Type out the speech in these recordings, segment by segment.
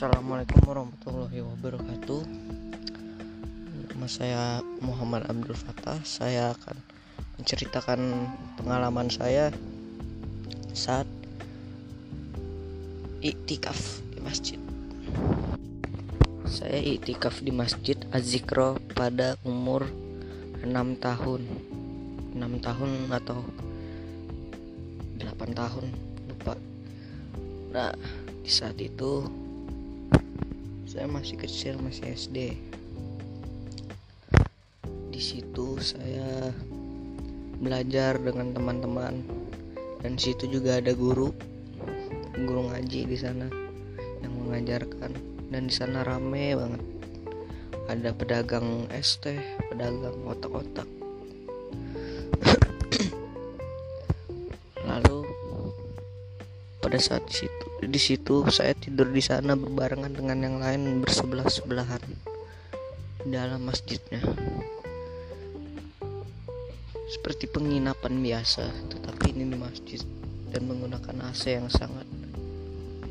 Assalamualaikum warahmatullahi wabarakatuh. Nama saya Muhammad Abdul Fattah. Saya akan menceritakan pengalaman saya saat iktikaf di masjid. Saya iktikaf di masjid Azikro pada umur 6 tahun. 6 tahun atau 8 tahun lupa. Nah di saat itu saya masih kecil masih SD di situ saya belajar dengan teman-teman. Dan di situ juga ada guru guru ngaji di sana yang mengajarkan. Dan di sana rame banget. Ada pedagang es teh pedagang otak-otak pada saat di situ di situ saya tidur di sana berbarengan dengan yang lain bersebelah sebelahan dalam masjidnya. Seperti penginapan biasa tetapi ini di masjid dan menggunakan AC yang sangat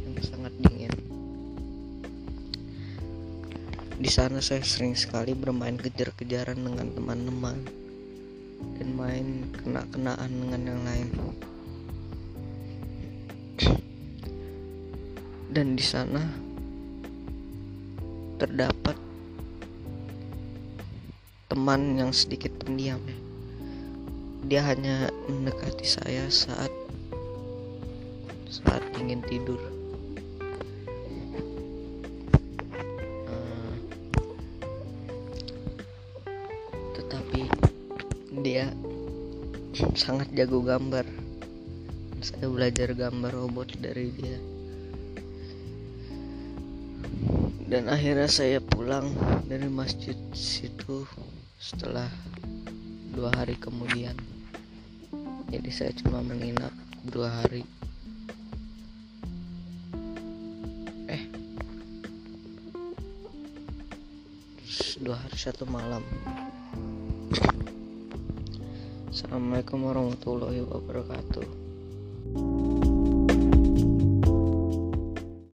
yang sangat dingin. Di sana saya sering sekali bermain kejar-kejaran dengan teman-teman dan main kena-kenaan dengan yang lain dan di sana terdapat teman yang sedikit pendiam. Dia hanya mendekati saya saat saat ingin tidur. Uh, tetapi dia sangat jago gambar. Saya belajar gambar robot dari dia. Dan akhirnya saya pulang dari masjid situ setelah dua hari kemudian. Jadi saya cuma menginap dua hari. Eh dua hari satu malam. Assalamualaikum warahmatullahi wabarakatuh